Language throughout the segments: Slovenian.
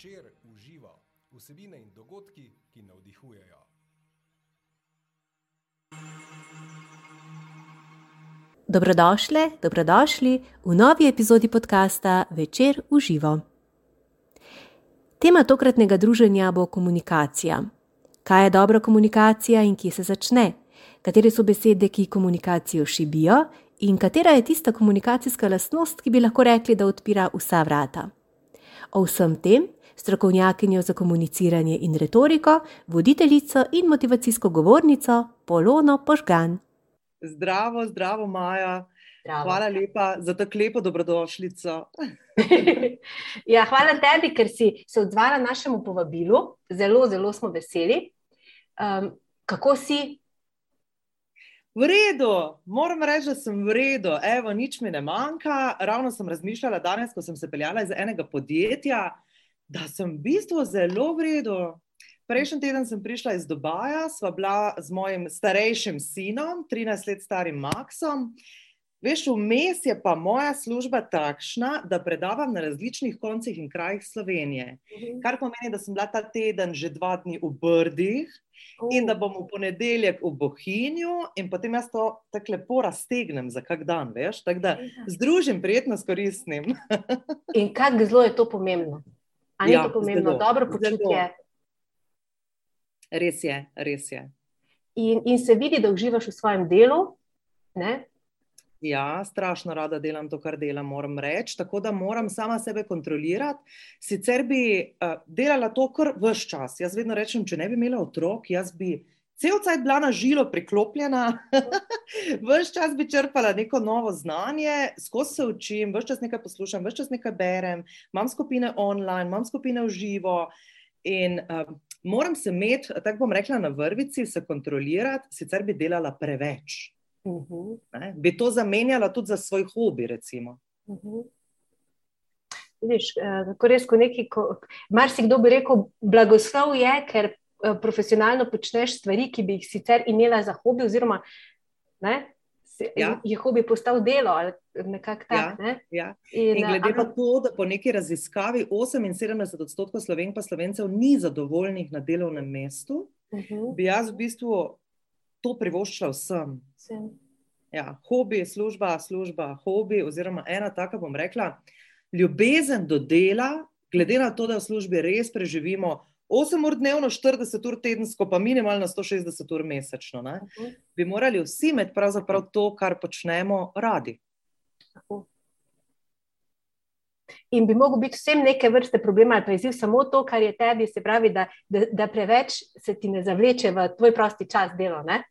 večer uživa vsebine in dogodki, ki navdihujejo. Dobrodošli, dobrodošli v novi epizodi podcasta Večer uživo. Tema tokratnega druženja bo komunikacija. Kaj je dobra komunikacija in kje se začne? Katere so besede, ki komunikacijo šibijo, in katera je tista komunikacijska lastnost, ki bi lahko rekli, da odpira vsa vrata? O vsem tem strokovnjakinjo za komuniciranje in retoriko, voditeljico in motivacijsko govornico Polono Požgan. Zdravo, zdravo, Maja. Zdravo. Hvala lepa za tako lepo dobrodošlico. ja, hvala tebi, ker si se odzvala našemu povabilu. Zelo, zelo smo veseli. Um, kako si? V redu, moram reči, da sem v redu. Evo, nič mi ne manjka. Ravno sem razmišljala danes, ko sem se peljala iz enega podjetja, da sem v bistvu zelo v redu. Prejšnji teden sem prišla iz Dubaja, sva bila z mojim starejšim sinom, 13 let starim Maxom. Veš, vmes je pa moja služba takšna, da predavam na različnih koncih in krajih Slovenije. Kar pomeni, da sem bila ta teden že dva dni v Brdih in da bom v ponedeljek v Bohinju, in potem jaz to tako lepo raztegnem za kak dan, veš, tako da združim prijetno s koristnim. In kako zelo je to pomembno? Ali Ja, je to pomembno? zelo, Dobro zelo. počutje. Res je, res je. In, in se vidi, da uživaš v svojem delu. Ne? Ja, strašno rada delam to, kar delam, moram reči, tako da moram sama sebe kontrolirati. Sicer bi uh, delala to kar vse čas. Jaz vedno rečem, če ne bi imela otrok, jaz bi cel cajt bila na žilo priklopljena, vse čas bi črpala neko novo znanje, skozi se učim, vse čas nekaj poslušam, vse čas nekaj berem, imam skupine online, imam skupine v živo. In uh, moram se imeti, tako bom rekla, na vrvici, se kontrolirati, sicer bi delala preveč. Uh -huh. Ne? Bi to zamenjala tudi za svoj hobi, recimo. Uh -huh. Vidiš, eh, kako res, ko neki, ko, marsikdo bi rekel, blagoslov je, ker eh, profesionalno počneš stvari, ki bi jih sicer imela za hobi, oziroma ne, se- Ja. je hobi postal delo ali nekako tak. Ja. Ne? Ja. In, In eh, glede na to, da po neki raziskavi 78 odstotkov slovenk pa slovencev ni zadovoljnih na delovnem mestu, uh -huh. bi jaz v bistvu to privoščila vsem. Ja, hobi, služba, služba, hobi, oziroma ena taka, bom rekla, ljubezen do dela, glede na to, da v službi res preživimo 8 ur dnevno, 40 ur tedensko, pa minimalno 160 ur mesečno, ne, Uh -huh. bi morali vsi imeti pravzaprav to, kar počnemo, radi. Tako. In bi mogel biti vsem neke vrste problema ali pa izziv samo to, kar je tebi, se pravi, da, da, da preveč se ti ne zavleče v tvoj prosti čas delo. Ne?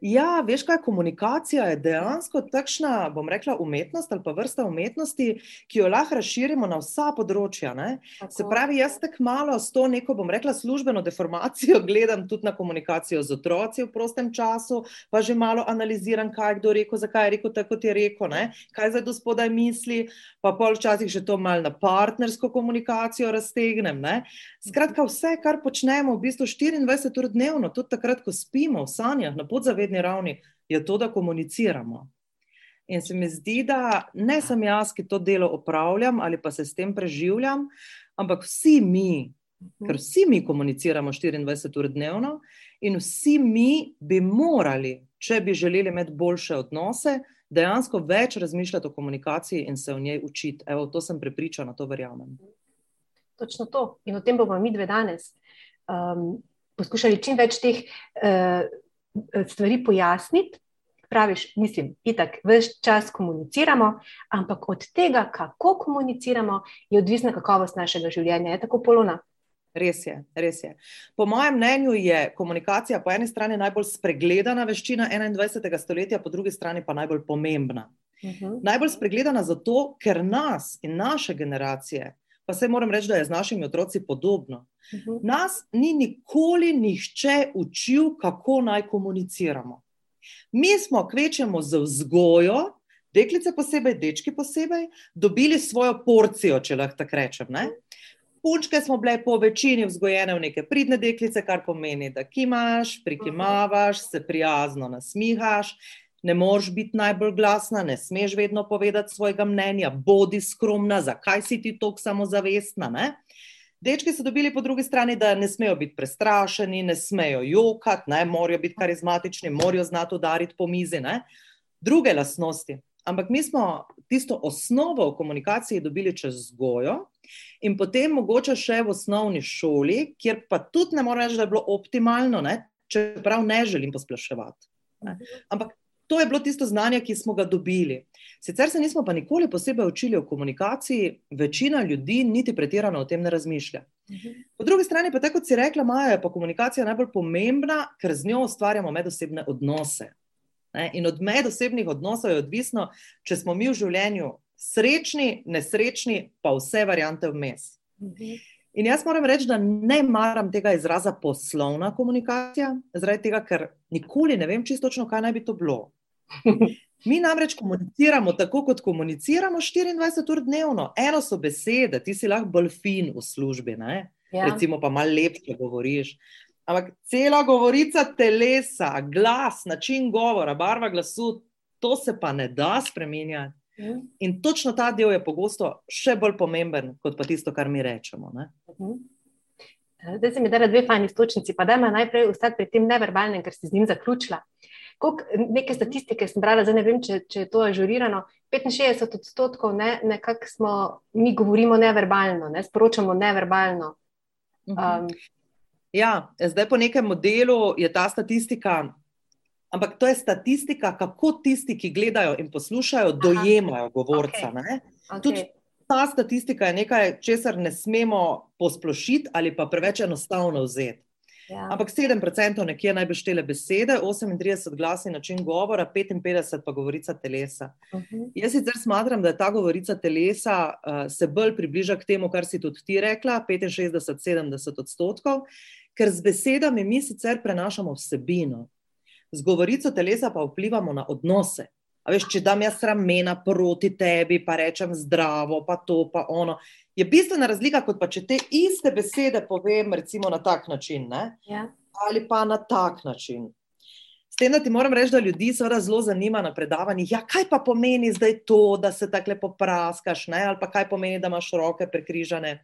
Ja, veš kaj, komunikacija je dejansko takšna, bom rekla, umetnost ali pa vrsta umetnosti, ki jo lahko razširimo na vsa področja. Ne? Se Tako. pravi, jaz tako malo s to neko, bom rekla, službeno deformacijo gledam tudi na komunikacijo z otroci v prostem času, pa že malo analiziram, kaj je kdo rekel, zakaj je rekel tako, kot je rekel, ne? kaj zdaj do spodaj misli, pa pol včasih še to malo na partnersko komunikacijo raztegnem. Ne? Skratka, vse, kar počnemo v bistvu 24 ur dnevno, tudi takrat, ko spimo v sanjah na podzavedni ravni, je to, da komuniciramo. In se mi zdi, da ne sem jaz, ki to delo opravljam ali pa se s tem preživljam, ampak vsi mi, ker vsi mi komuniciramo 24 ur dnevno in vsi mi bi morali, če bi želeli imeti boljše odnose, dejansko več razmišljati o komunikaciji in se o njej učiti. Evo, to sem prepričana, to verjamem. Točno to. In o tem bomo mi dve danes um, poskušali čim več teh uh, stvari pojasniti. Praviš, mislim, itak, vse čas komuniciramo, ampak od tega, kako komuniciramo, je odvisna kakovost našega življenja. Je tako polona? Res je, res je. Po mojem mnenju je komunikacija po eni strani najbolj spregledana veščina 21. stoletja, po drugi strani pa najbolj pomembna. Uh -huh. Najbolj spregledana zato, ker nas in naše generacije, pa se moram reči, da je z našimi otroci podobno, Uh -huh. nas ni nikoli nihče učil, kako naj komuniciramo. Mi smo kvečemo z vzgojo, deklice posebej, dečki posebej, dobili svojo porcijo, če lahko tako rečem. Ne? Punčke smo bile po večini vzgojene v neke pridne deklice, kar pomeni, da kimaš, prikimavaš, se prijazno nasmihaš, ne moreš biti najbolj glasna, ne smeš vedno povedati svojega mnenja, bodi skromna, zakaj si ti tako samozavestna. Ne? Dečki so dobili po drugi strani, da ne smejo biti prestrašeni, ne smejo jokati, ne morajo biti karizmatični, morajo znati udariti po mizi. Ne? Druge lastnosti. Ampak mi smo tisto osnovo v komunikaciji dobili čez vzgojo in potem mogoče še v osnovni šoli, kjer pa tudi ne morem reči, da je bilo optimalno, ne? čeprav ne želim posploševati. Ampak to je bilo tisto znanje, ki smo ga dobili. Sicer se nismo pa nikoli posebej učili o komunikaciji, večina ljudi niti pretirano o tem ne razmišlja. Po drugi strani pa, tako kot si rekla, Maja, je pa komunikacija najbolj pomembna, ker z njo ustvarjamo medosebne odnose. In od medosebnih odnosov je odvisno, če smo mi v življenju srečni, nesrečni, pa vse variante vmes. In jaz moram reči, da ne maram tega izraza poslovna komunikacija, zaradi tega, ker nikoli ne vem čisto točno, kaj naj bi to bilo. Mi namreč komuniciramo tako, kot komuniciramo 24 ur dnevno. Eno so besede, ti si lahko bolj fin v službi, ja. recimo pa malo lepše govoriš. Ampak cela govorica telesa, glas, način govora, barva glasu, to se pa ne da spremenjati. Mhm. In točno ta del je pogosto še bolj pomemben, kot pa tisto, kar mi rečemo. Mhm. Zdaj se mi da dve fajni stočnici, pa da me najprej ostati pri tem neverbalnem, ker si z njim zaključila. Kolik, neke statistike sem brala, zdaj ne vem, če, če je to ažurirano. 65 odstotkov ne, nekako smo, mi govorimo neverbalno, ne, sporočamo neverbalno. Mhm. Um, ja, zdaj po nekem modelu je ta statistika ampak to je statistika, kako tisti, ki gledajo in poslušajo, dojemajo govorca. Okay. Okay. Tudi ta statistika je nekaj, česar ne smemo posplošiti ali pa preveč enostavno vzeti. Ja. Ampak 7% nekje naj bi štele besede, 38 glasov način govora, 55 pa govorica telesa. Uh mhm. -huh. Jaz sicer smatram, da je ta govorica telesa uh, se bolj približa k temu, kar si tudi ti rekla, 65-70 odstotkov, ker z besedami mi sicer prenašamo vsebino z govorico telesa pa vplivamo na odnose. A veš, če dam jaz ramena proti tebi, pa rečem zdravo, pa to, pa ono. Je bistvena razlika, kot pa če te iste besede povem, recimo na tak način, ja. ali pa na tak način. S tem, da ti moram reči, da ljudi seveda zelo zanima na predavanjih, ja, kaj pa pomeni zdaj to, da se tako lepo praskaš, ne? ali pa kaj pomeni, da imaš roke prekrižane.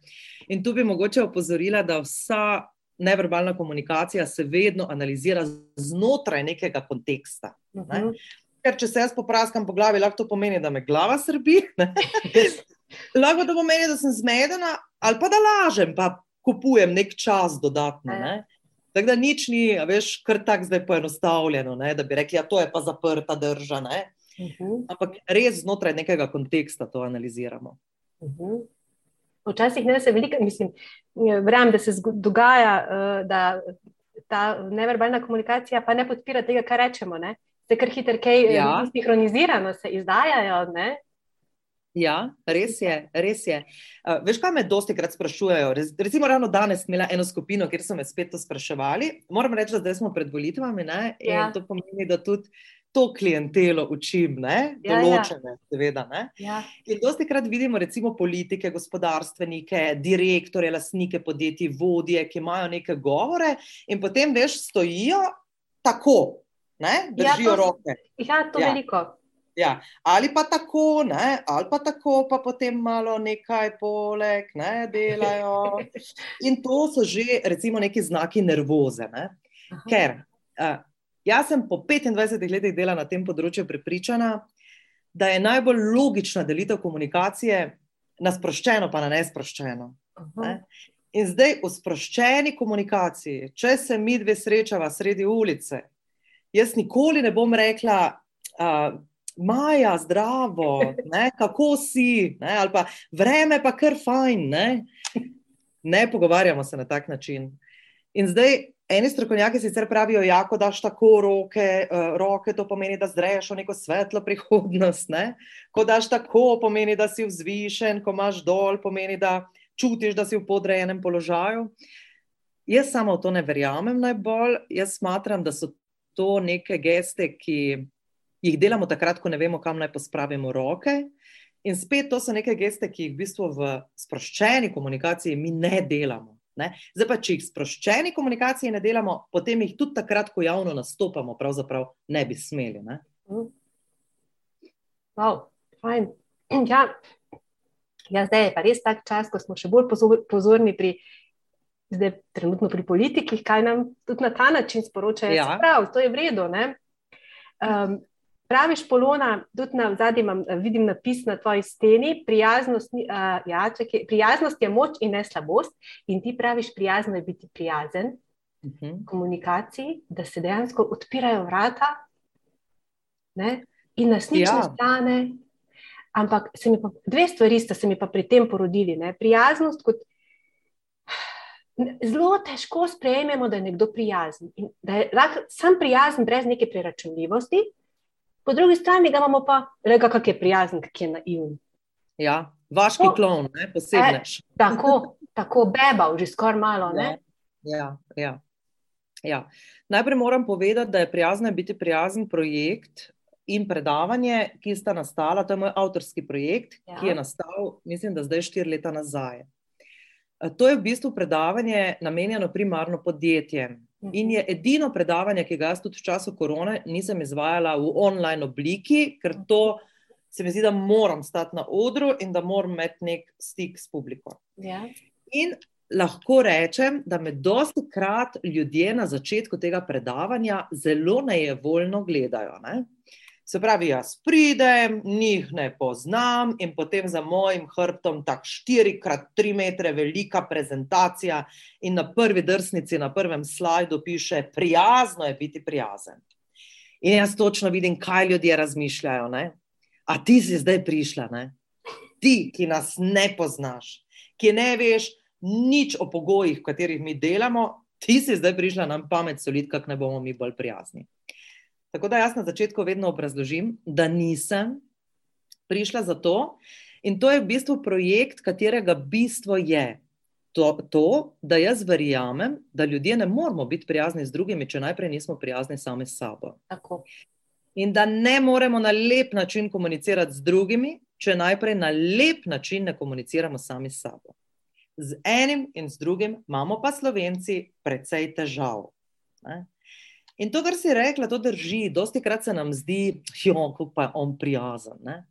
In tu bi mogoče opozorila, da vsa neverbalna komunikacija se vedno analizira znotraj nekega konteksta. Ne? Uh mhm. -huh. Ker če se jaz popraskam po glavi, lahko to pomeni, da me glava srbi, lahko to pomeni, da sem zmedena, ali pa da lažem, pa kupujem nek čas dodatno. Ne? Ja. Tako da nič ni, veš, kar tako zdaj poenostavljeno, ne? da bi rekli, da ja, to je pa zaprta drža. Uh mhm. -huh. Ampak res znotraj nekega konteksta to analiziramo. Uh mhm. -huh. Včasih ne se veliko, mislim, verjamem, da se dogaja, uh, da ta neverbalna komunikacija pa ne podpira tega, kar rečemo. Ne? Se kar hitro, kaj eh, ja. sinhronizirano se izdajajo. Ne? Ja, res je. Res je. Uh, veš, kaj me dosti krat sprašujejo? Recimo, ravno danes smo imeli eno skupino, kjer so me spet to spraševali. Moram reči, da zdaj smo pred volitvami ja. in to pomeni, da tudi to klientelo učim, ne? Ja, ja. določene, ja. seveda. Ne? Ja. In dosti krat vidimo, recimo, politike, gospodarstvenike, direktore, lasnike podjetij, vodje, ki imajo neke govore in potem, veš, stojijo tako, ne? Držijo ja, to, roke. Ja, to ja. veliko. Ja. Ali pa tako, ne? ali pa tako, pa potem malo nekaj poleg, ne, delajo. In to so že, recimo, neki znaki nervoze. Ne? Ker uh, Jaz sem po 25 letih dela na tem področju prepričana, da je najbolj logična delitev komunikacije na sproščeno, pa na nesproščeno. Ne? In zdaj v sproščeni komunikaciji, če se mi dve srečava sredi ulice, jaz nikoli ne bom rekla, uh, Maja, zdravo, ne? kako si, ne? ali pa vreme, pa kar fajn. Ne? ne pogovarjamo se na tak način. In zdaj Eni strokovnjaki sicer pravijo, da ja, daš tako roke, uh, roke, to pomeni, da zreš v neko svetlo prihodnost. Ne? Ko daš tako, pomeni, da si vzvišen, ko imaš dol, pomeni, da čutiš, da si v podrejenem položaju. Jaz samo v to ne verjamem najbolj. Jaz smatram, da so to neke geste, ki jih delamo takrat, ko ne vemo, kam naj pospravimo roke. In spet to so neke geste, ki jih v bistvu v sproščeni komunikaciji mi ne delamo. Ne? Zdaj pa, če jih sproščeni komunikaciji ne delamo, potem jih tudi takrat, ko javno nastopamo, pravzaprav ne bi smeli. Ne? Mhm. Wow, fajn. Ja. Ja, zdaj je pa res tak čas, ko smo še bolj pozorni pri, zdaj, trenutno pri politikih, kaj nam tudi na ta način sporočajo. Ja. Prav, to je vredno. Um, praviš, Polona, tudi na zadnjem vidim napis na tvoji steni: prijaznost, uh, ja, čekaj, prijaznost je moč in ne slabost. In ti praviš, prijazno je biti prijazen. Uh mhm. -huh. Komunikaciji, da se dejansko odpirajo vrata, ne? in nas nič ja. ne stane, Ampak pa, dve stvari sta se mi pa pri tem porodili. Ne? Prijaznost, kot zelo težko sprejmemo, da je nekdo prijazen. In da je lahko sam prijazen, brez neke preračunljivosti, po drugi strani ga imamo pa, reka, kak je prijazen, kak je naivn. Ja, vaški klon, ne posebej. E, tako, tako bebav, že skoraj malo. Ja, ja, ja. Ja. Najprej moram povedati, da je prijazno biti prijazen projekt, in predavanje, ki sta nastala, to je moj avtorski projekt, ja. ki je nastal, mislim, da zdaj štiri leta nazaj. E, to je v bistvu predavanje namenjeno primarno podjetjem. In je edino predavanje, ki ga jaz tudi v času korone nisem izvajala v online obliki, ker to se mi zdi, da moram stati na odru in da moram imeti nek stik s publiko. Ja. In lahko rečem, da me dosti krat ljudje na začetku tega predavanja zelo nejevoljno gledajo. Ne? Se pravi, jaz pridem, njih ne poznam, in potem za mojim hrbtom tako 4x3 metre velika prezentacija, in na prvi drsnici, na prvem slajdu piše: Prijazno je biti prijazen. In jaz točno vidim, kaj ljudje razmišljajo. Ne? A ti si zdaj prišla, ne? ti, ki nas ne poznaš, ki ne veš nič o pogojih, v katerih mi delamo, ti si zdaj prišla nam pamet soliti, kako ne bomo mi bolj prijazni. Tako da jaz na začetku vedno obrazložim, da nisem prišla za to. In to je v bistvu projekt, katerega bistvo je to, to da jaz verjamem, da ljudje ne moramo biti prijazni z drugimi, če najprej nismo prijazni sami s sabo. Tako. In da ne moremo na lep način komunicirati z drugimi, če najprej na lep način ne komuniciramo sami s sabo. Z enim in z drugim imamo pa slovenci precej težav. Ne? In to, kar si rekla, to drži. Dosti krat se nam zdi, kako pa je on prijazen. Ne?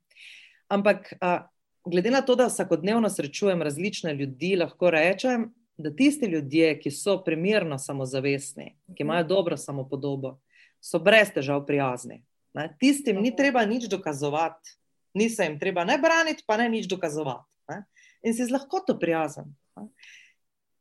Ampak, a, glede na to, da vsakodnevno srečujem različne ljudi, lahko rečem, da tisti ljudje, ki so primerno samozavestni, ki imajo dobro samopodobo, so brez težav prijazni. Ne? Tistim ni treba nič dokazovati, ni se jim treba ne braniti, pa ne nič dokazovati. Ne? In si z lahkoto prijazen. Ne?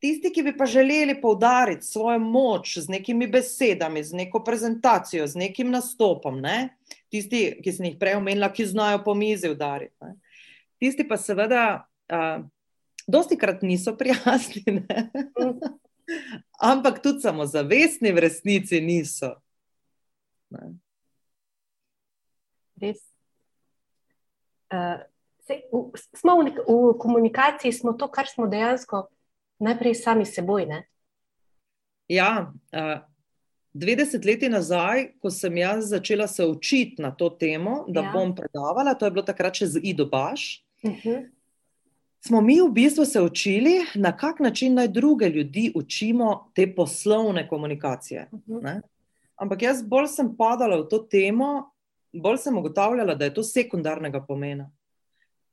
Tisti, ki bi pa želeli poudariti svojo moč z nekimi besedami, z neko prezentacijo, z nekim nastopom, ne? tisti, ki sem jih prej omenila, ki znajo po mizi udariti. Ne? Tisti pa seveda, uh, dosti krat niso prijazni, ampak tudi samozavestni v resnici niso. Ne? Res. Uh, sej, v, smo v, v komunikaciji, smo to, kar smo dejansko najprej sami seboj. Ne? Ja, dve desetletji nazaj, ko sem jaz začela se učiti na to temo, da ja. bom predavala, to je bilo takrat še z Ido Baš. Uh mhm. -huh. Smo mi v bistvu se učili, na kak način naj druge ljudi učimo te poslovne komunikacije. Uh mhm. -huh. Ampak jaz bolj sem padala v to temo, bolj sem ugotavljala, da je to sekundarnega pomena.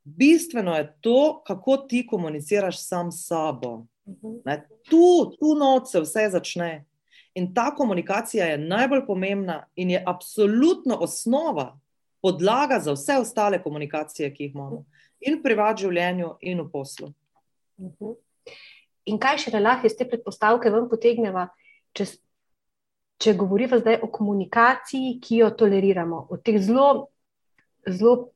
Bistveno je to, kako ti komuniciraš sam s sabo. Ne, tu, tu noč se vse začne. In ta komunikacija je najbolj pomembna in je absolutno osnova, podlaga za vse ostale komunikacije, ki jih imamo. In v privat življenju, in v poslu. In kaj še lahko iz te predpostavke vam potegneva, če, če govorimo zdaj o komunikaciji, ki jo toleriramo, o teh zelo, zelo,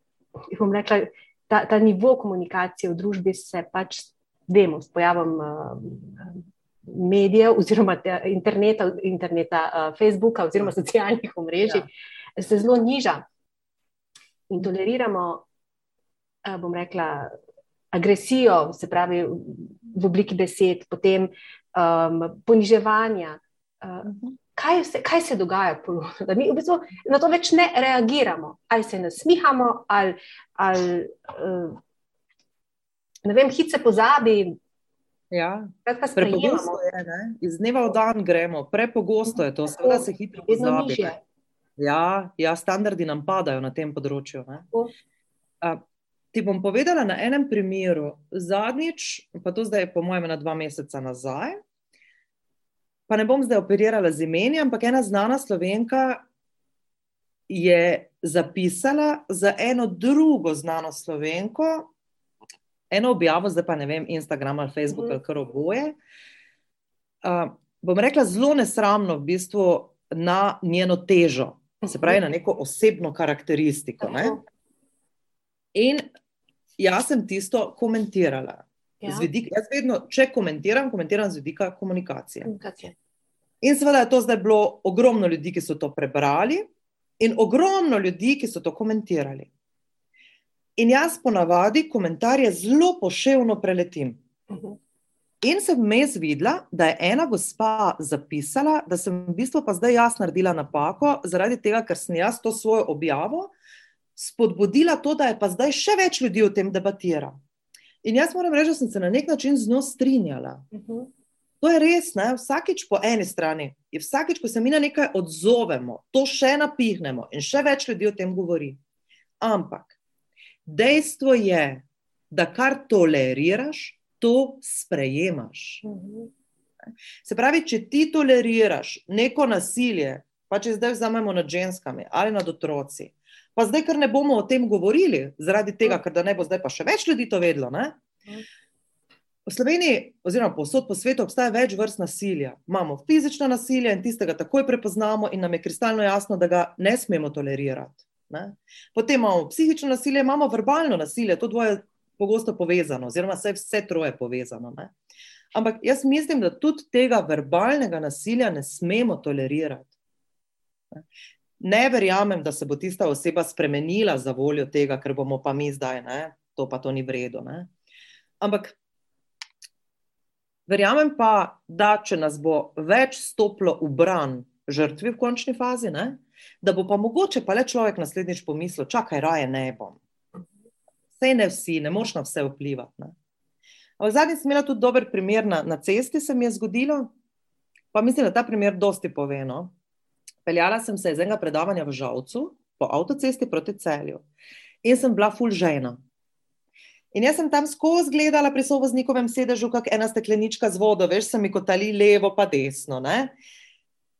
bom rekla, ta, ta nivo komunikacije v družbi se pač vemo, s pojavom uh, medijev, oziroma interneta, interneta uh, Facebooka, oziroma socialnih omrežij, ja. se zelo niža in toleriramo, uh, bom rekla, agresijo, se pravi, v obliki besed, potem um, poniževanja. Uh, Kaj se, kaj se dogaja, da mi v bistvu na to več ne reagiramo, ali se nasmihamo, ali, ali uh, ne vem, hitro se pozabi. Ja. Prepogosto je, ne? iz dneva v dan gremo, prepogosto je to, seveda se hitro pozabi. Ja, ja, standardi nam padajo na tem področju. ti bom povedala na enem primeru. Zadnjič, pa to zdaj je po mojem na dva meseca nazaj, pa ne bom zdaj operirala z imeni, ampak ena znana slovenka je zapisala za eno drugo znano slovenko, eno objavo, zdaj pa ne vem, Instagram ali Facebook ali kar oboje. Uh, bom rekla, zelo nesramno, v bistvu na njeno težo, se pravi, na neko osebno karakteristiko. Ne? In jaz sem tisto komentirala. Ja. Vidik, jaz vedno, če komentiram, komentiram z vidika komunikacije. In seveda je to zdaj bilo ogromno ljudi, ki so to prebrali, in ogromno ljudi, ki so to komentirali. In jaz ponavadi komentarje zelo poševno preletim. Mhm. In sem vmes videla, da je ena gospa zapisala, da sem v bistvu pa zdaj jaz naredila napako, zaradi tega, ker sem jaz to svojo objavo spodbudila to, da je pa zdaj še več ljudi o tem debatira. In jaz moram reči, da sem se na nek način z njo strinjala. Mhm. To je res, ne? vsakič po eni strani, je vsakič, ko se mi na nekaj odzovemo, to še napihnemo in še več ljudi o tem govori. Ampak dejstvo je, da kar toleriraš, to sprejemaš. Se pravi, če ti toleriraš neko nasilje, pa če zdaj vzamemo nad ženskami ali nad otroci, pa zdaj, ker ne bomo o tem govorili, zaradi tega, ker da ne bo zdaj pa še več ljudi to vedlo. Ne? V Sloveniji, oziroma povsod po svetu, obstaja več vrst nasilja. Imamo fizično nasilje in tistega takoj prepoznamo, in nam je kristalno jasno, da ga ne smemo tolerirati. Ne? Potem imamo psihično nasilje, imamo verbalno nasilje, to dvoje je pogosto povezano, oziroma vse, vse troje povezano. Ne? Ampak jaz mislim, da tudi tega verbalnega nasilja ne smemo tolerirati. Ne? ne verjamem, da se bo tista oseba spremenila za voljo tega, ker bomo pa mi zdaj, ne? to pa to ni vredno. Ampak verjamem pa, da če nas bo več stopilo v bran žrtvi v končni fazi, ne? Da bo pa mogoče pa le človek naslednjič pomislil, čakaj, raje ne bom. Vse ne vsi, ne moš na vse vplivati. Ne? Ampak zadnji sem imela tudi dober primer na, na cesti, se mi je zgodilo, pa mislim, da ta primer dosti pove. No? Peljala sem se iz enega predavanja v Žalcu po avtocesti proti celju in sem bila full žena. In jaz sem tam skozi gledala pri sovoznikovem sedežu, kot ena steklenička z vodo, veš, se mi kotali levo, pa desno. Ne?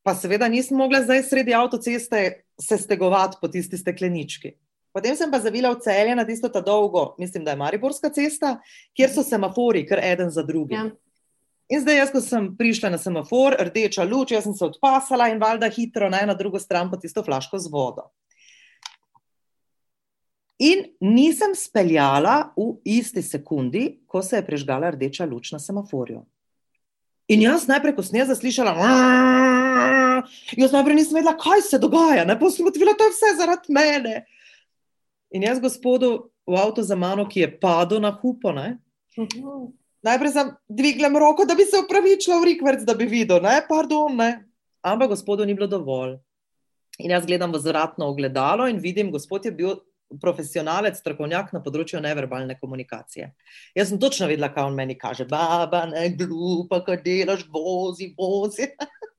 Pa seveda nisem mogla zdaj sredi avtoceste se stegovati po tisti steklenički. Potem sem pa zavila v celje na tisto ta dolgo, mislim, da je Mariborska cesta, kjer so semafori, kar eden za drugim. Ja. In zdaj, jaz, ko sem prišla na semafor, rdeča luč, jaz sem se odpasala in valjda hitro na eno drugo stran po tisto flaško z vodo. In nisem speljala v isti sekundi, ko se je prižgala rdeča luč na semaforju. In jaz najprej, ko sem jaz zaslišala, jaz najprej nisem vedela, kaj se dogaja, ne pa sem gotovila, da je vse zaradi mene. In jaz, gospodu v avtu za mano, ki je padel na hupo, ne, Mhm. Najprej sem dvignila roko, da bi se upravičila v rikverc, da bi videl, ne, pardon, ne. Ampak gospodu ni bilo dovolj. In jaz gledam v zratno ogledalo in vidim, gospod je bil profesionalec, strokovnjak na področju neverbalne komunikacije. Jaz sem točno vedela, kaj on meni kaže. Baba, ne glupa, kaj delaš, vozi, vozi.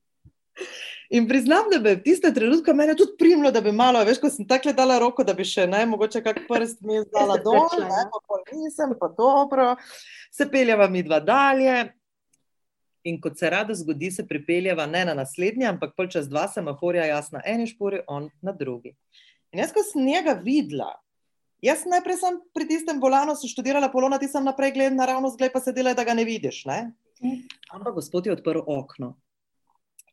In priznam, da bi v tiste trenutke mene tudi primlo, da bi malo, veš, ko sem tako dala roko, da bi še ne, mogoče kak prst mi je zdala Se dol, ne, ja. pa pol nisem, pa dobro. Se peljava mi dva dalje. In kot se rado zgodi, se pripeljava ne na naslednji, ampak pol čez dva semaforja, jaz na eni špori, on na drugi. In jaz, ko sem njega videla, jaz najprej sem pri tistem volanu, sem študirala polona, ti sem naprej gledala naravnost, gled pa se dela, da ga ne vidiš. Ne? Ampak gospod je odprl okno.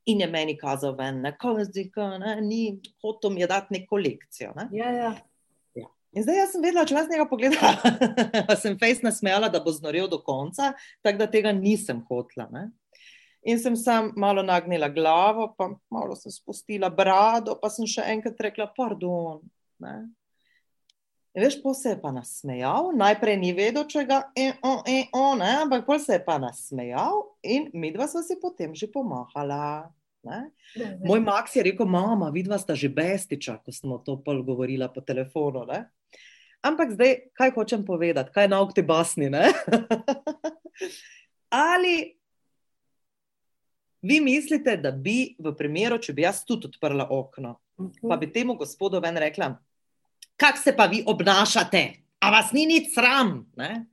In je meni kazal ven, ne, ko je zdaj, ko, ne, ni hotel mi je dati neko lekcijo. Ne. Ja, ja. In zdaj jaz sem vedela, če jaz njega pogledala, pa sem fejs nasmejala, da bo znorel do konca, tako da tega nisem hotla. Ne. In sem sam malo nagnila glavo, pa malo sem spustila brado, pa sem še enkrat rekla, pardon. Ne. In veš, pol se je pa nasmejal, najprej ni vedel, če ga je on, e, on, ne, ampak pol se je pa nasmejal in midva sva si potem že pomahala. Ne. Moj Max je rekel, mama, vidva sta že bestiča, ko smo to pol govorila po telefonu. Ne? Ampak zdaj, kaj hočem povedati, kaj je nauk te basni? Ali vi mislite, da bi v primeru, če bi jaz tudi odprla okno, pa bi temu gospodu ven rekla, kak se pa vi obnašate? A vas ni nič sram? Ne?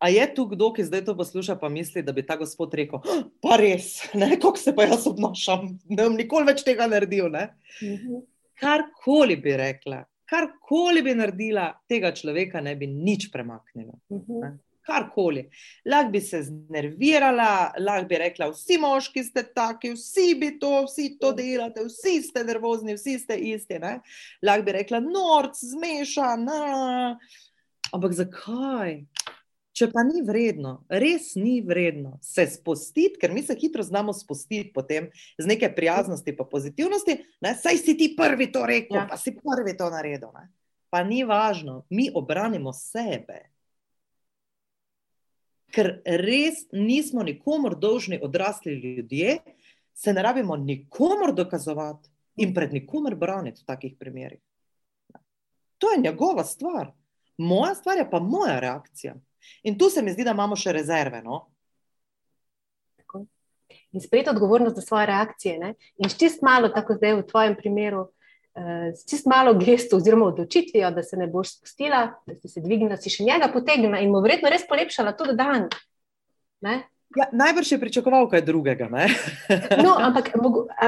A je tu kdo, ki zdaj to posluša, pa misli, da bi ta gospod rekel, "Ah, pa res, kako se pa jaz obnašam, ne bom nikoli več tega naredil. Ne? Karkoli bi rekla, karkoli bi naredila, tega človeka ne bi nič premaknila. Karkoli. Lahko bi se znervirala, lahko bi rekla, vsi moški ste taki, vsi bi to, vsi to delate, vsi ste nervozni, vsi ste isti. Ne? Lahko bi rekla, norc, zmešan. na." Ampak zakaj? Če pa ni vredno, res ni vredno se spustiti, ker mi se hitro znamo spustiti potem z neke prijaznosti in pozitivnosti, ne, saj si ti prvi to rekel, ja. pa si prvi to naredil. Ne. Pa ni važno, mi obranimo sebe. Ker res nismo nikomor dolžni odrasli ljudje, se ne rabimo nikomor dokazovati in pred nikomer braniti v takih primerih. To je njegova stvar. Moja stvar je pa moja reakcija. In tu se mi zdi, da imamo še rezerve. No? In sprejeti odgovornost za svoje reakcije. Ne? In čist malo, tako zdaj v tvojem primeru, s čist malo gesto oziroma odločitvijo, da se ne boš spustila, da si se dvignila, si še njega potegnila in mu verjetno res polepšala tudi dan. Ne? Ja, najbrž je pričakoval kaj drugega. No, ampak,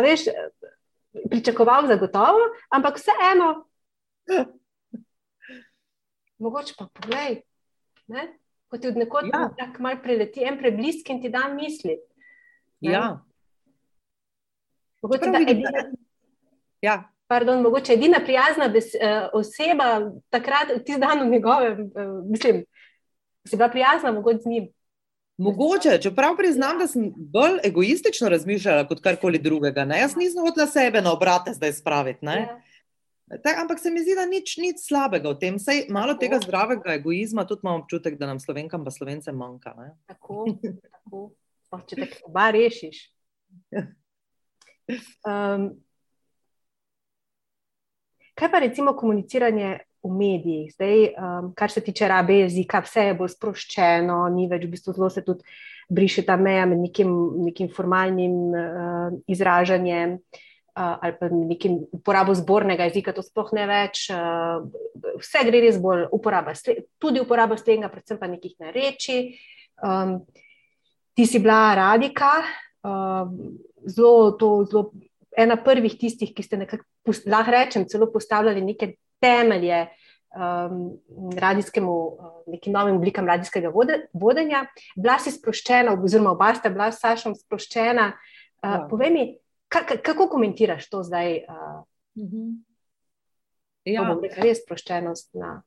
veš, pričakoval zagotovo, ampak vseeno. Mogoče pa poglej, ne? ko ti od nekod Ja. tako mal preleti en preblisk in ti da misli. Ne? Ja. Mogoče, Čeprav da edina, ja. Pardon, mogoče edina prijazna bes, uh, oseba takrat, tisti dan v njegovem, uh, mislim, si bila prijazna mogoče z njim. Mogoče, čeprav priznam, da sem bolj egoistično razmišljala kot karkoli drugega. Ne? Jaz nisem hotela sebe na obrate zdaj spraviti. Ne? Ja. Tak, ampak se mi zdi, da nič, nič slabega v tem. Sej malo tega zdravega egoizma tudi imam občutek, da nam slovenkam pa slovencem manjka. Ne? Tako, tako. Oh, če te oba rešiš. Um, kaj pa recimo komuniciranje v medijih? Zdaj, um, kar se tiče rabe jezika, vse je bolj sproščeno, ni več v bistvu zelo se tudi briše ta meja med nekim, nekim formalnim uh, izražanjem. Uh, ali pa nekim uporabo zbornega jezika, to sploh ne več. Uh, vse gre res bolj uporaba, tudi uporaba slenga, predvsem pa nekih narečij. Um, ti si bila radika, um, zelo, to, zelo, ena prvih tistih, ki ste nekako, lahko rečem, celo postavljali neke temelje um, radijskemu, uh, nekim novim oblikam radijskega vode, vodenja. Bila si sproščena, oziroma oba sta bila s Sašom sproščena. Uh, Ja. Povej mi, ka, ka, kako komentiraš to zdaj? Uh, Ja. ja. Res sproščenost na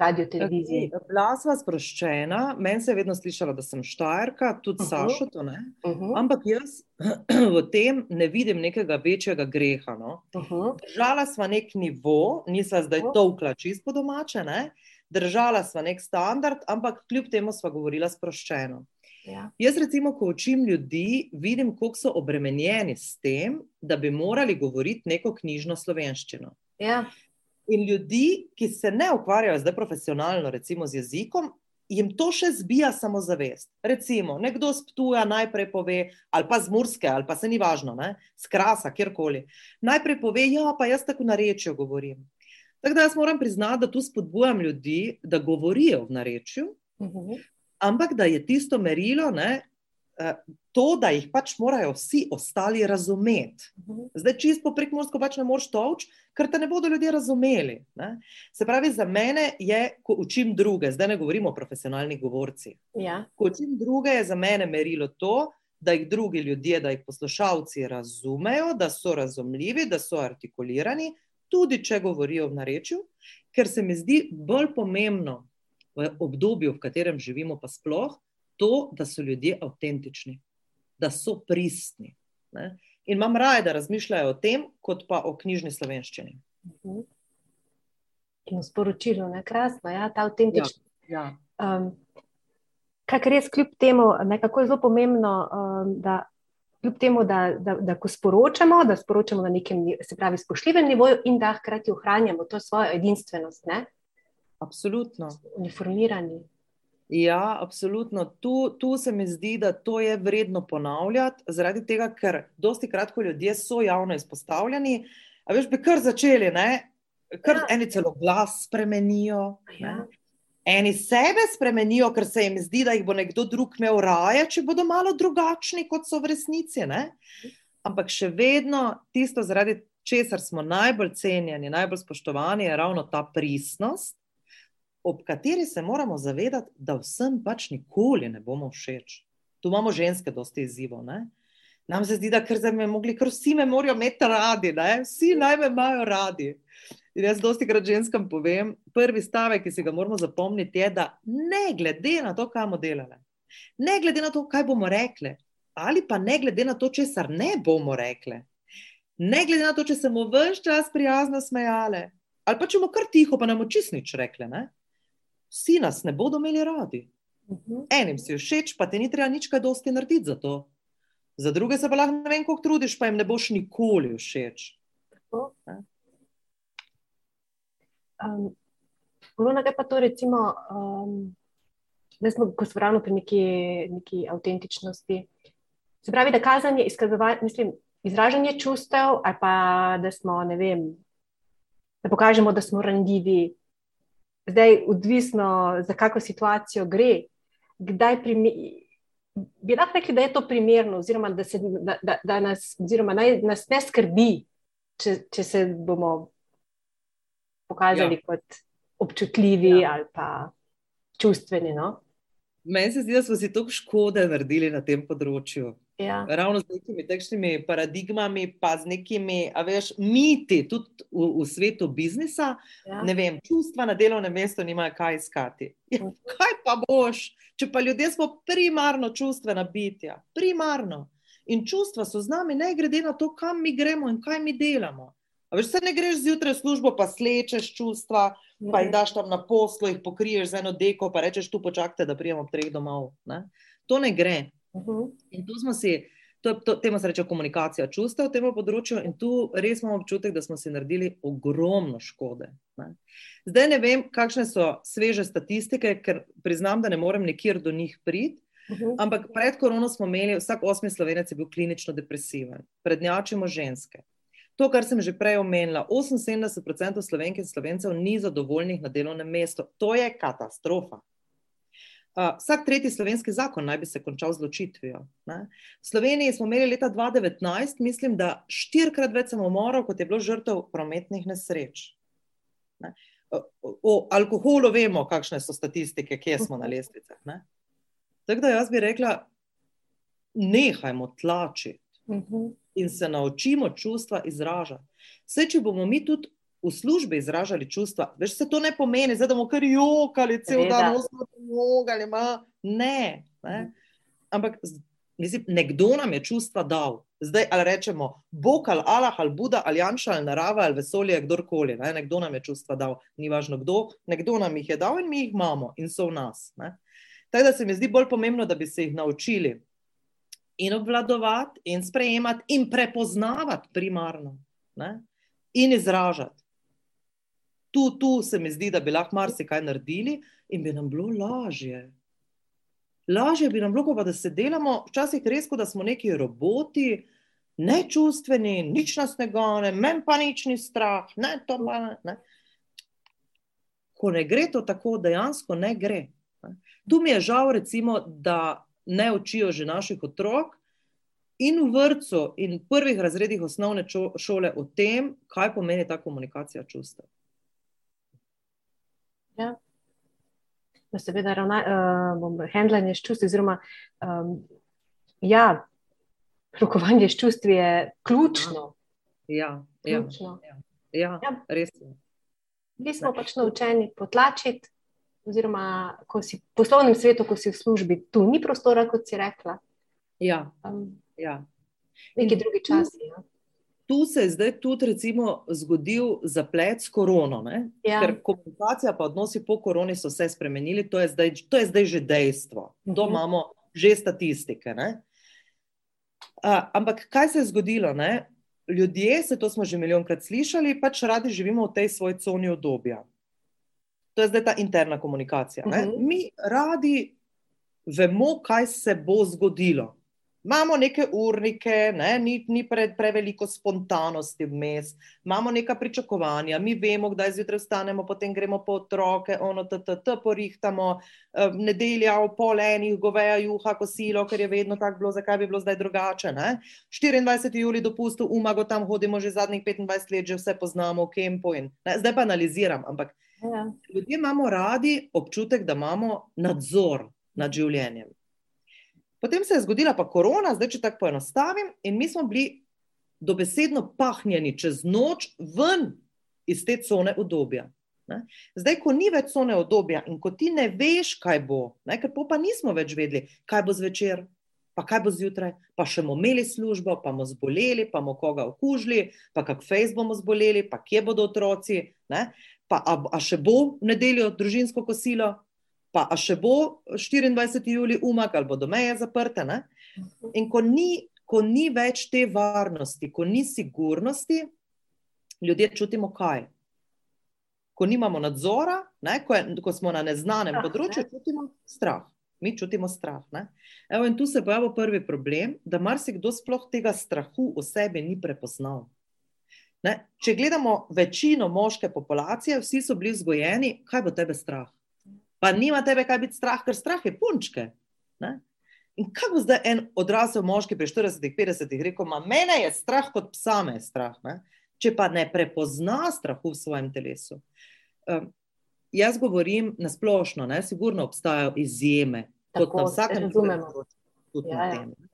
radio, televiziji. Bila sva sproščena, meni se je vedno slišalo, da sem štajerka, tudi Mhm. Sašo to ne. Uh -huh, Ampak jaz v tem ne vidim nekega večjega greha. No. uh -huh, Držala sva nek nivo, nisva zdaj Mhm. tolkla čist po domače, ne? držala sva nek standard, ampak kljub temu sva govorila sproščeno. ja. Jaz, recimo, ko učim ljudi, vidim, kako so obremenjeni s tem, da bi morali govoriti neko knjižno slovenščino. Ja. In ljudi, ki se ne ukvarjajo zdaj profesionalno, recimo z jezikom, jim to še zbija samozavest. Recimo, nekdo sptuja najprej pove, ali pa z Murske, ali pa se ni važno, ne? z krasa, kjerkoli. Najprej pove, ja, pa jaz tako narečju govorim. Tako da jaz moram priznati, da tu spodbujam ljudi, da govorijo v narečju, Uh -huh. ampak da je tisto merilo, ne, to, da jih pač morajo vsi ostali razumeti. -huh. Zdaj, čisto po prekmorsko pač ne moreš toč, ker te ne bodo ljudje razumeli. Ne? Se pravi, za mene je, ko učim druge, zdaj ne govorimo o profesionalnih govorcih. Ja. Ko učim druge, je za mene merilo to, da jih drugi ljudje, da jih poslušalci razumejo, da so razumljivi, da so artikulirani, tudi če govorijo v narečju, ker se mi zdi bolj pomembno v obdobju, v katerem živimo, pa sploh to, da so ljudje avtentični, da so pristni. Ne? In imam raje, da razmišljajo o tem, kot pa o knjižni slovenščini. Mhm. In v sporočilu, ne krasno, ja, ta avtentičnost. Ja. Um, kaj res kljub temu, nekako je zelo pomembno, um, da kljub temu, da, da, da ko sporočamo, da sporočamo na nekem, se pravi, spoštljivem nivoju in da hkrati ohranjamo to svojo edinstvenost, ne? Absolutno. uniformirani. Ja, absolutno. Tu, tu se mi zdi, da to je vredno ponavljati, zaradi tega, ker dosti krat, ko ljudje so javno izpostavljeni, a veš, bi kar začeli, ne? Ker Ja. eni celo glas spremenijo, Ja. ne. eni sebe spremenijo, ker se jim zdi, da jih bo nekdo drug imel raje, če bodo malo drugačni, kot so v resnici. Ne? Ampak še vedno tisto, zaradi česar smo najbolj cenjeni, najbolj spoštovani, je ravno ta pristnost, ob kateri se moramo zavedati, da vsem pač nikoli ne bomo všeč. Tu imamo ženske, dosti izzivov. Nam se zdi, da ker zdaj me mogli, ker vsi me morajo imeti radi, ne? vsi naj me imajo radi. In jaz dosti krat ženskam povem, prvi stavek, ki si ga moramo zapomniti, je, da ne glede na to, kaj bomo delali, ne glede na to, kaj bomo rekli, ali pa ne glede na to, česar ne bomo rekli, ne glede na to, če se bomo vse čas prijazno smejali, ali pa če bomo kar tiho, pa nam očist nič rekli, ne? Vsi nas ne bodo imeli radi. Mhm. Enim si všeč, pa ti ni treba nič kaj dosti narediti za to. Za druge se pa lahko ne vem, koliko trudiš, pa jim ne boš nikoli všeč. Um, Luna, kaj pa to recimo, um, da smo, ko smo ravno pri neki, neki avtentičnosti. Se pravi, da kazanje, izkazovanje, mislim, izražanje čustev, ali pa da smo, ne vem, da pokažemo, da smo ranljivi, zdaj odvisno, za kakšno situacijo gre, kdaj primi, bi lahko rekli, da je to primerno, oziroma da, se, da, da, da nas, oziroma naj, nas ne skrbi, če, če se bomo pokazali ja. kot občutljivi ja. ali pa čustveni. No? Meni se zdi, da smo si toliko škode naredili na tem področju. Ja. Ravno z nekimi takšnimi paradigmami, pa z nekimi, a veš, miti, tudi v, v svetu biznisa. Ja. Ne vem, čustva na delovnem mestu nimajo kaj iskati. Ja, kaj pa boš, če pa ljudje smo primarno čustvena bitja, primarno. In čustva so z nami, ne glede na to, kam mi gremo in kaj mi delamo. A veš, se ne greš zjutraj v službo, pa slečeš čustva, pa jih daš tam na poslu, jih pokriješ z eno deko, pa rečeš tu počakajte, da prijemo ob treh domov. Ne? To ne gre. Uh -huh. In tu smo si, to, to, temu se reče komunikacija čustev v tem področju, in tu res imamo občutek, da smo si naredili ogromno škode. Ne? Zdaj ne vem, kakšne so sveže statistike, ker priznam, da ne morem nikjer do njih priti. Uh -huh. Ampak pred korono smo imeli, vsak osmi slovenec je bil klinično depresiven, prednjačimo ženske. To, kar sem že prej omenila, 78% slovenk in slovencev ni zadovoljnih na delovnem mestu. To je katastrofa. Uh, vsak tretji slovenski zakon naj bi se končal z ločitvijo. Ne? V Sloveniji smo imeli leta 2019, mislim, da štirikrat več samomorov, kot je bilo žrtev prometnih nesreč. Ne? O, o alkoholu vemo, kakšne so statistike, kje smo na lestvicah. Ne? Tako da jaz bi rekla, nehajmo tlačiti Uh -huh. In se naučimo čustva izražati. Vse, če bomo mi tudi v službi izražali čustva, veš, se to ne pomeni, zdaj, da bomo kar jokali cel dan, osmo pomagali, ma. Ne, ne. Ampak mislim, nekdo nam je čustva dal. Zdaj, ali rečemo Bog ali Allah ali Buda ali Janša ali narava ali vesolje, kdorkoli. Ne? Nekdo nam je čustva dal, ni važno kdo, nekdo nam jih je dal in mi jih imamo in so v nas. Ne? Tako da se mi zdi bolj pomembno, da bi se jih naučili in obvladovati, in sprejemati, in prepoznavati primarno, ne? in izražati. Tu, tu se mi zdi, da bi lahko marsikaj naredili in bi nam bilo lažje. Lažje bi nam bilo, kot pa da se delamo, včasih res, kot da smo neki roboti, nečustveni, nič nas ne gane, meni pa nič ni strah. Ne, to pa ne, ne. Ko ne gre to tako, dejansko ne gre. Tu mi je žal, recimo, da ne učijo že naših otrok in v vrtu in prvih razredih osnovne čo- šole o tem, kaj pomeni ta komunikacija čustev. No, seveda, ravna, uh, handlanje s čustvi, oziroma um, ja, rokovanje s čustvi je ključno. Ja, ja, ključno. ja, Ja. res je. Mi smo pač naučeni potlačiti, oziroma ko si v poslovnem svetu, ko si v službi, tu ni prostora, kot si rekla. Ja, Um, ja. neki In drugi časi. Ja. Tu se je zdaj tudi recimo zgodil zaplet s korono, ne? Ja. ker komunikacija pa odnosi po koroni so se spremenili, to je zdaj, to je zdaj že dejstvo. To Mhm. imamo že statistike. Ne? A, ampak kaj se je zgodilo? Ne? Ljudje, se to smo že milijonkrat slišali, pač radi živimo v tej svoji coni obdobja. To je zdaj ta interna komunikacija. ne. Mhm. Mi radi vemo, kaj se bo zgodilo. Imamo neke urnike, ne? ni, ni pre, preveliko spontanosti vmes, imamo neka pričakovanja, mi vemo, kdaj zjutraj vstanemo, potem gremo po otroke, ono TTT porihtamo, eh, nedelja v pol enih, goveja juha, kosilo, ker je vedno tako bilo, zakaj bi bilo zdaj drugače. Ne? 24. juli dopustu, umago tam hodimo že zadnjih 25 let, že vse poznamo v kempu in ne? zdaj pa analiziram, ampak Ja. ljudje imamo radi občutek, da imamo nadzor nad življenjem. Potem se je zgodila pa korona, zdaj če tako poenostavim, in mi smo bili dobesedno pahnjeni čez noč ven iz te cone obdobja. Ne? Zdaj, ko ni več cone obdobja in ko ti ne veš, kaj bo, ne? ker pa nismo več vedeli, kaj bo zvečer, pa kaj bo zjutraj, pa še bomo imeli službo, pa bomo zboleli, pa bomo koga okužili, pa kak fejs bomo zboleli, pa kje bodo otroci, ne? Pa a, a še bo v nedeljo družinsko kosilo, pa a še bo 24. juli umak ali bodo meje zaprte. Ne? In ko ni, ko ni več te varnosti, ko ni sigurnosti, ljudje čutimo kaj. Ko nimamo nadzora, ne, ko, je, ko smo na neznanem Strah, področju, ne? čutimo strah. Mi čutimo strah. Ne? Evo, in tu se pojavlja prvi problem, da marsikdo sploh tega strahu v sebi ni prepoznal. Ne? Če gledamo večino moške populacije, vsi so bili vzgojeni, kaj bo tebe strah. Pa nima tebe kaj biti strah, ker strah je punčke. Ne? In kaj bo zdaj en odrasel moški pri 40-50 rekel, ma mene je strah, kot psa me je strah, ne? če pa ne prepozna strahu v svojem telesu. Um, jaz govorim na splošno, ne? sigurno obstajajo izjeme, kot Tako, na vsakem področju, tudi Ja, na ja. tem.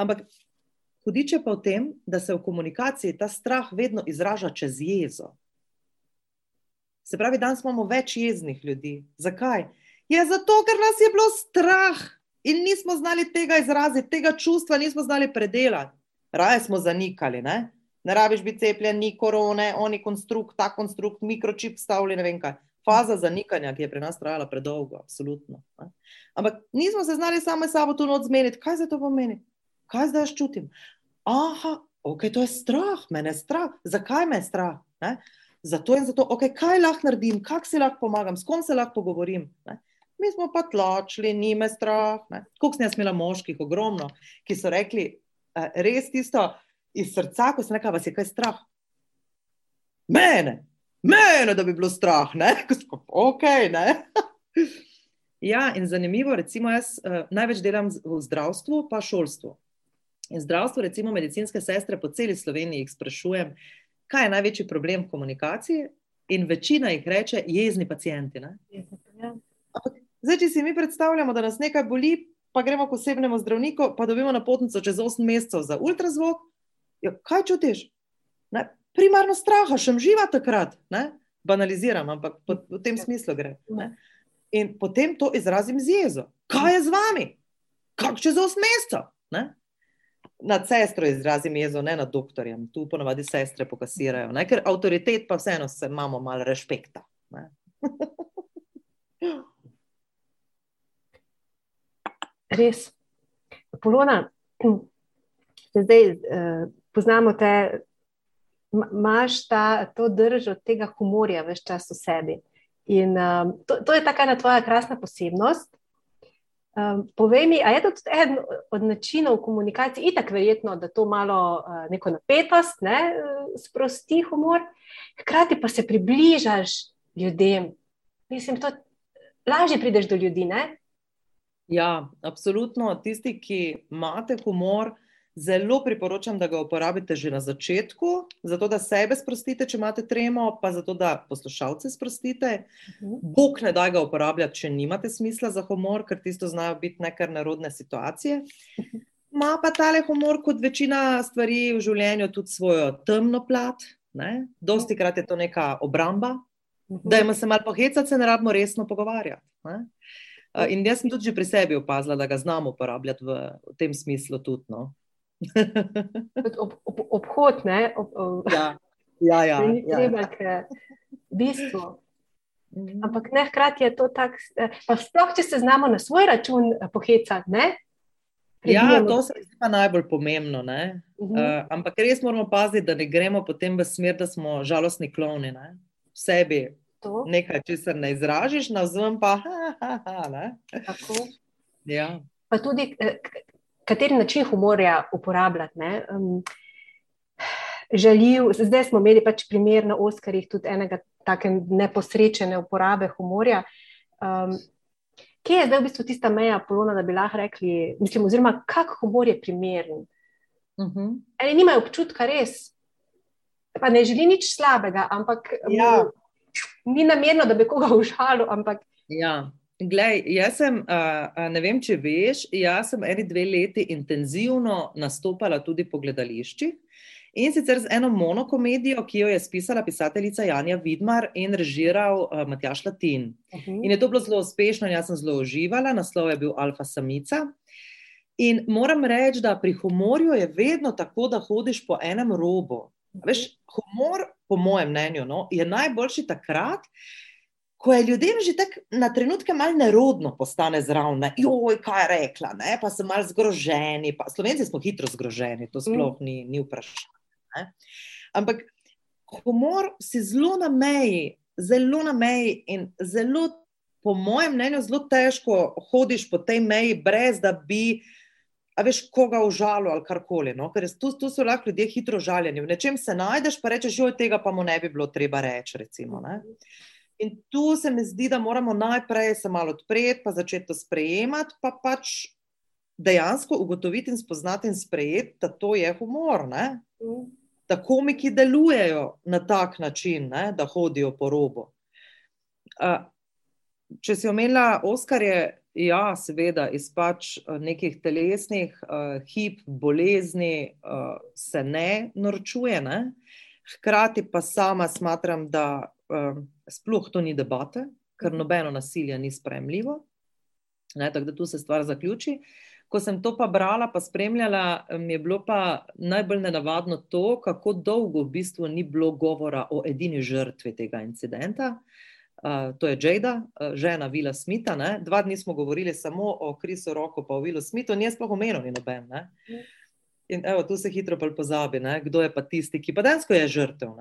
Ampak hudič je pa v tem, da se v komunikaciji ta strah vedno izraža čez jezo. Se pravi, danes imamo več jeznih ljudi. Zakaj? Je zato, ker nas je bilo strah in nismo znali tega izraziti, tega čustva nismo znali predelati. Raje smo zanikali. Ne, ne rabiš biti cepljen, ni korone, oni konstrukt, ta konstrukt, mikročip stavljen, ne vem kaj. Faza zanikanja, ki je pri nas trajala predolgo, absolutno. Ne. Ampak nismo se znali sami sabo tu noč zmeniti, kaj zdaj to pomeni, kaj zdaj čutim. Aha, ok, to je strah, mene je strah. Zakaj me je strah? Ne? Zato in zato, okay, kaj lahko naredim, kako si lahko pomagam, s kom se lahko pogovorim. Ne? Mi smo pa tlačili, ni me strah. Koliko sem jaz imela moških, ogromno, ki so rekli, eh, res tisto iz srca, ko sem rekla, vas je kaj strah. Mene, mene, da bi bilo strah, ne, ko sem ok. Ne? ja, in zanimivo, recimo, jaz uh, največ delam v zdravstvu, pa šolstvu. In zdravstvo, recimo medicinske sestre po celi Sloveniji jih sprašujem, kaj je največji problem v komunikaciji, in večina jih reče, jezni pacijenti. Ne? Zdaj, če si mi predstavljamo, da nas nekaj boli, pa gremo k osebnemu zdravniku, pa dobimo napotnico čez 8 mesecev za ultrazvok, jo, kaj čutiš? Ne? Primarno straha, še živa takrat. Ne? Banaliziram, ampak po, v tem smislu gre. Ne? In potem to izrazim z jezo. Kaj je z vami? Kako čez 8 mesecev? Ne? Na sestro izrazim jezo, ne na doktorjem. Tu ponovadi sestre pokasirajo, ne? ker avtoritet pa vseeno se imamo malo respekta. Res. Polona, zdaj uh, poznamo te, ma- imaš ta, to držo tega humorja več čas v sebi. In um, to, to je taka ena tvoja krasna posebnost. Um, povej mi, a je to tudi eden od načinov komunikacije, itak verjetno, da to malo uh, neko napetost ne, uh, sprosti humor, hkrati pa se približaš ljudem. Mislim, to lažje prideš do ljudi, ne? Ja, absolutno. Tisti, ki imate humor, zelo priporočam, da ga uporabite že na začetku, zato da sebe sprostite, če imate tremo, pa zato da poslušalce sprostite. Bog ne da ga uporabljati, če nimate smisla za humor, ker tisto znajo biti nekar narodne situacije. Ma pa tale humor, kot večina stvari v življenju, tudi svojo temno plat. Ne? Dosti krat je to neka obramba, da ima se malo pohecati, se ne rabimo resno pogovarjati. Ne? Uh, In jaz sem tudi pri sebi opazila, da ga znam uporabljati v, v tem smislu. Tudi, no. Ob, ob, obhod, ne? Ob, ob, ja, ja, ja, ni ja, treba ja. k bistvu. Mhm. Ampak ne, hkrati je to tako, pa sploh, če se znamo na svoj račun eh, pohecati, ne? Ja, to se mi zdi pa najbolj pomembno. Ne? Mhm. Uh, ampak res moramo paziti, da ne gremo potem v smer, da smo žalostni klovni. Ne? V sebi To, nekaj, česar ne izražiš, na vzven pa. Ha, ha, ha, ne? tako. ja. Pa tudi, eh, kateri način humorja uporabljati. Um, žaljiv, zdaj smo imeli pač primer na Oskarjih tudi enega take neposrečene uporabe humorja. Um, kje je zdaj v bistvu tista meja polona, da bi lahko rekli, mislim, oziroma kak humor je primeren? Uh mhm. -huh. Eni nimajo občutka res, pa ne želi nič slabega, ampak ja. ni namerno, da bi koga užalil, ampak. Ja. Glej, jaz sem, uh, ne vem, če veš, jaz sem eni dve leti intenzivno nastopala tudi po gledališčih. In sicer z eno monokomedijo, ki jo je spisala pisateljica Janja Vidmar in režiral uh, Matjaš Latin. Uh mhm. -huh. In je to bilo zelo uspešno, in jaz sem zelo uživala, naslov je bil Alfa Samica. In moram reči, da pri humorju je vedno tako, da hodiš po enem robu. Veš, humor, po mojem mnenju, no, je najboljši takrat, ko je ljudem že tako na trenutke malo nerodno postane zraven. Joj, kaj je rekla, ne? pa so malo zgroženi. Pa, Slovenci smo hitro zgroženi, to sploh mm. ni, ni vprašanje. Ne? Ampak humor si zelo na meji, zelo na meji in zelo, po mojem mnenju, zelo težko hodiš po tej meji, brez da bi. A veš, koga užalo ali karkoli. No? Ker tu, tu so lahko ljudje hitro žaljeni. V nečem se najdeš, pa rečeš, že od tega pa mu ne bi bilo treba reči. Recimo, in tu se mi zdi, da moramo najprej se malo odpreti, pa začeti to sprejemati, pa pač dejansko ugotoviti in spoznati in sprejeti, da to je humor. Mm da komiki delujejo na tak način, ne, da hodijo po robu. Uh, če si omenila Oskarje, ja, seveda, iz pač nekih telesnih uh, hip, bolezni uh, se ne norčuje. Ne? Hkrati pa sama smatram, da uh, sploh to ni debate, ker nobeno nasilje ni spremljivo. Ne, tako da tu se stvar zaključi. Ko sem to pa brala, pa spremljala, mi je bilo pa najbolj nenavadno to, kako dolgo v bistvu ni bilo govora o edini žrtvi tega incidenta. Uh, to je Jada, uh, žena Vila Smitha. Ne? Dva dni smo govorili samo o Krisu Roku, pa o Vilu Smithu, ni sploh omenil ni noben. Ne? In evo, tu se hitro pozabi, ne? kdo je pa tisti, ki pa dejansko je žrtev.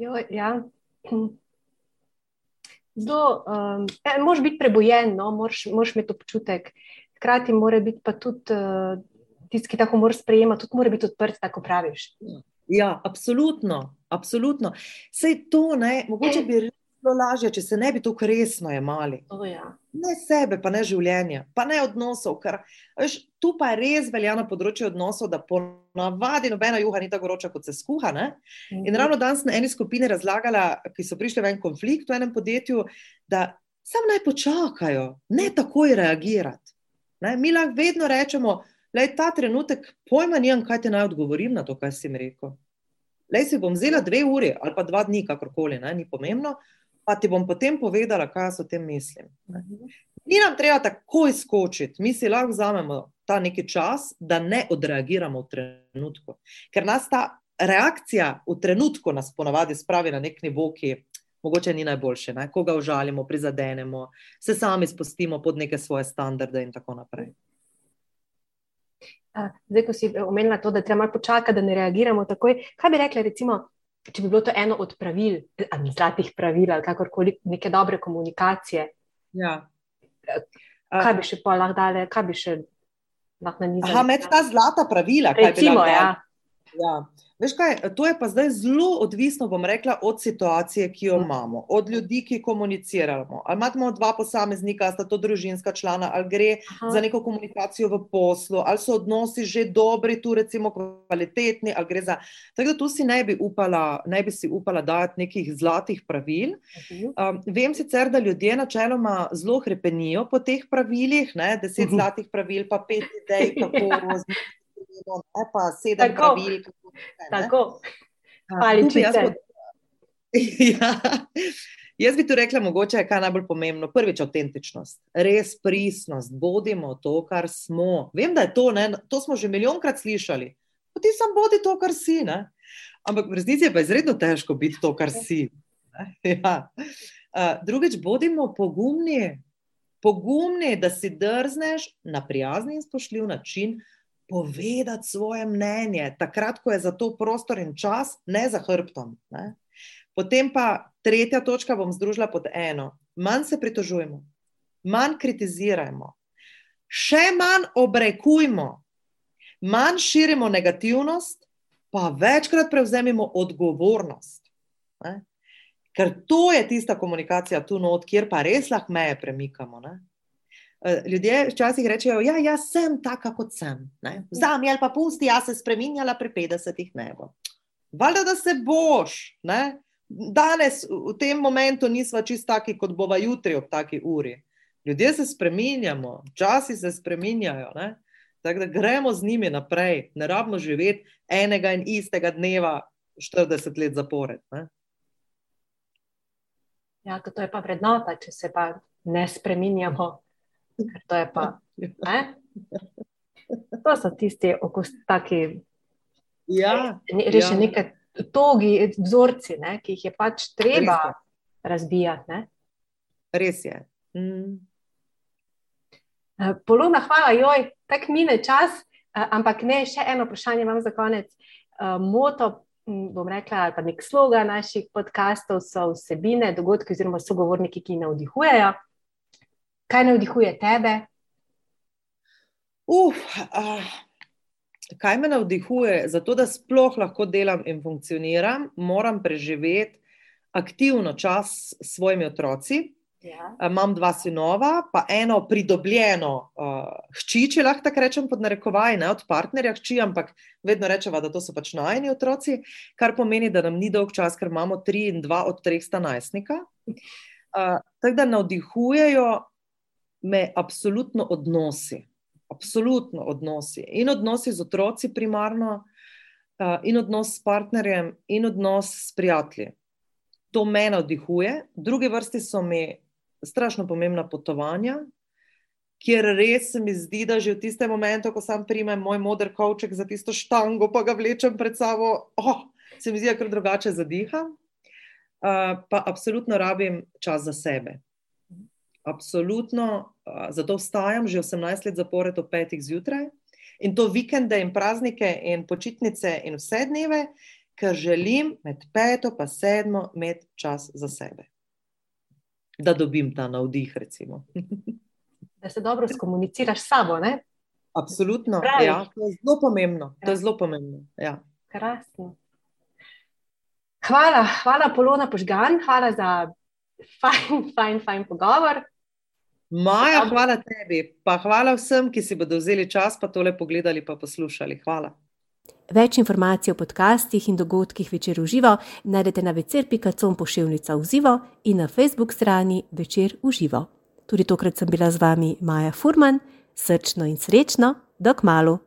Jo, ja, zelo, um, e, moraš biti prebojen, no? moraš, moraš imeti občutek. Hkrati mora biti pa tudi uh, tisti, ki tako mora sprejemati, tudi mora biti odprt, tako praviš. Ja, absolutno, absolutno. Sej to, ne, mogoče bi res bilo lažje, če se ne bi tako resno jemali. Oh, ja. Ne sebe, pa ne življenja, pa ne odnosov. Ker, veš, tu pa res velja na področju odnosov, da ponavadi nobena juha ni tako vroča, kot se skuha. Ne? In mhm. ravno danes na eni skupini razlagala, ki so prišli v en konflikt v enem podjetju, da samo naj počakajo, ne takoj reagirati. Ne? Mi lahko vedno rečemo, da je ta trenutek pojma, nimam, kaj ti naj odgovorim na to, kaj si mi rekel. Le si bom vzela dve uri ali pa dva dni, kakorkoli, ne? ni pomembno pa ti bom potem povedala, kaj o tem mislim. Ni nam treba takoj skočiti, mi si lahko vzamemo ta neki čas, da ne odreagiramo v trenutku. Ker nas ta reakcija v trenutku nas ponavadi spravi na nek nivo, ki mogoče ni najboljši, ne? koga užalimo, prizadenemo, se sami spustimo pod neke svoje standarde in tako naprej. Zdaj, ko si omenila to, da treba malo počakati, da ne reagiramo takoj, kaj bi rekla, recimo, če bi bilo to eno od pravil, ali zlatih pravil, ali kakorkoli neke dobre komunikacije. Ja. Kaj bi še pa lahko dale, kaj bi še lahko njih? Aha, med ta zlata pravila, kaj Recimo, bi lahko. Ja. Ja. Veš kaj, to je pa zdaj zelo odvisno, bom rekla, od situacije, ki jo mm. imamo, od ljudi, ki komuniciramo. Ali imamo dva posameznika, sta to družinska člana, ali gre Aha. za neko komunikacijo v poslu, ali so odnosi že dobri, tu recimo kvalitetni, ali gre za. Tako da tu si ne bi upala, ne bi si upala dati nekih zlatih pravil. Um, vem sicer, da ljudje načeloma zelo hrepenijo po teh pravilih, ne? deset uh -huh. zlatih pravil, pa pet idej, kako razumeti ne pa sedem Tako. pravil. Tako, ali če se. Ja. Jaz bi tu rekla, mogoče je kaj najbolj pomembno. Prvič, avtentičnost, res pristnost, bodimo to, kar smo. Vem, da je to, ne? to smo že milijonkrat slišali. Pa ti sam bodi to, kar si. Ne? Ampak v resnici je pa izredno težko biti to, kar si. Ja. Drugič, bodimo pogumni, pogumni, da si drzneš na prijazni in spoštljiv način povedati svoje mnenje, takrat, ko je za to prostor in čas, ne za hrbtom. Ne? Potem pa tretja točka bom združila pod eno. Manj se pritožujemo, manj kritizirajmo, še manj obrekujmo, manj širimo negativnost, pa večkrat prevzemimo odgovornost. Ne? Ker to je tista komunikacija tu not, kjer pa res lahko meje premikamo. Ne? Eh, ljudje včasih rečejo, da ja, jaz sem taka, kot sem. Vzami ali pa pusti, jaz se spremenjala pri 50-ih ne bo. Valjda, da se boš. Ne? Danes, v tem momentu, nismo čist taki, kot bova jutri ob taki uri. Ljudje se spremenjamo, časi se spremenjajo. Tako da gremo z njimi naprej, ne rabimo živeti enega in istega dneva 40 let zapored. Ne? Ja, to je pa vrednota, če se pa ne spremenjamo. To, pa, ne? to so tisti okusi, ja, res ja. nekaj togi vzorci, ne? ki jih je pač treba res razbijati. Ne? Res je. Mm. Eh, Polona, hvala, joj, tako mine čas, eh, ampak ne, še eno vprašanje imam za konec. Eh, moto, bom rekla, ali pa nek slogan naših podkastov so vsebine, dogodki oziroma sogovorniki, ki navdihujejo. Kaj navdihuje tebe? Uf, uh, kaj me navdihuje? Zato, da sploh lahko delam in funkcioniram, moram preživeti aktivno čas s svojimi otroci. Ja. Imam dva sinova, pa eno pridobljeno uh, hči, če lahko tako rečem, pod narekovaj, ne od partnerja hči, ampak vedno rečemo, da to so pač najni otroci, kar pomeni, da nam ni dolg čas, ker imamo tri in dva od treh sta najstnika. Uh, tako da navdihujejo me absolutno odnosi, absolutno odnosi. In odnosi z otroci, primarno, in odnos s partnerjem, in odnos s prijatelji. To me navdihuje, druge vrste so mi strašno pomembna potovanja, kjer res se mi zdi, da že v tistem momentu, ko sam primem moj moder kavček za tisto štango, pa ga vlečem pred sabo, oh, se mi zdi, da kar drugače zadiham. Uh, pa absolutno rabim čas za sebe. Absolutno, zato vstajam že 18 let zapored ob 5 zjutraj in to vikende in praznike in počitnice in vse dneve, ker želim med 5 in 7 imeti čas za sebe. Da dobim ta navdih, recimo. Da se dobro skomuniciraš s sabo. Ne? Absolutno, ja, to je zelo pomembno. To je zelo pomembno ja. Krasno. Hvala, hvala, Polona Požgan, hvala za fajn, fajn, fajn pogovor. Maja, hvala tebi, pa hvala vsem, ki si bodo vzeli čas, pa tole pogledali, pa poslušali. Hvala. Več informacij o podcastih in dogodkih večer v živo najdete na večer.com pošiljnica v živo in na Facebook strani večer v živo. Tudi tokrat sem bila z vami Maja Furman, srčno in srečno, dok malu.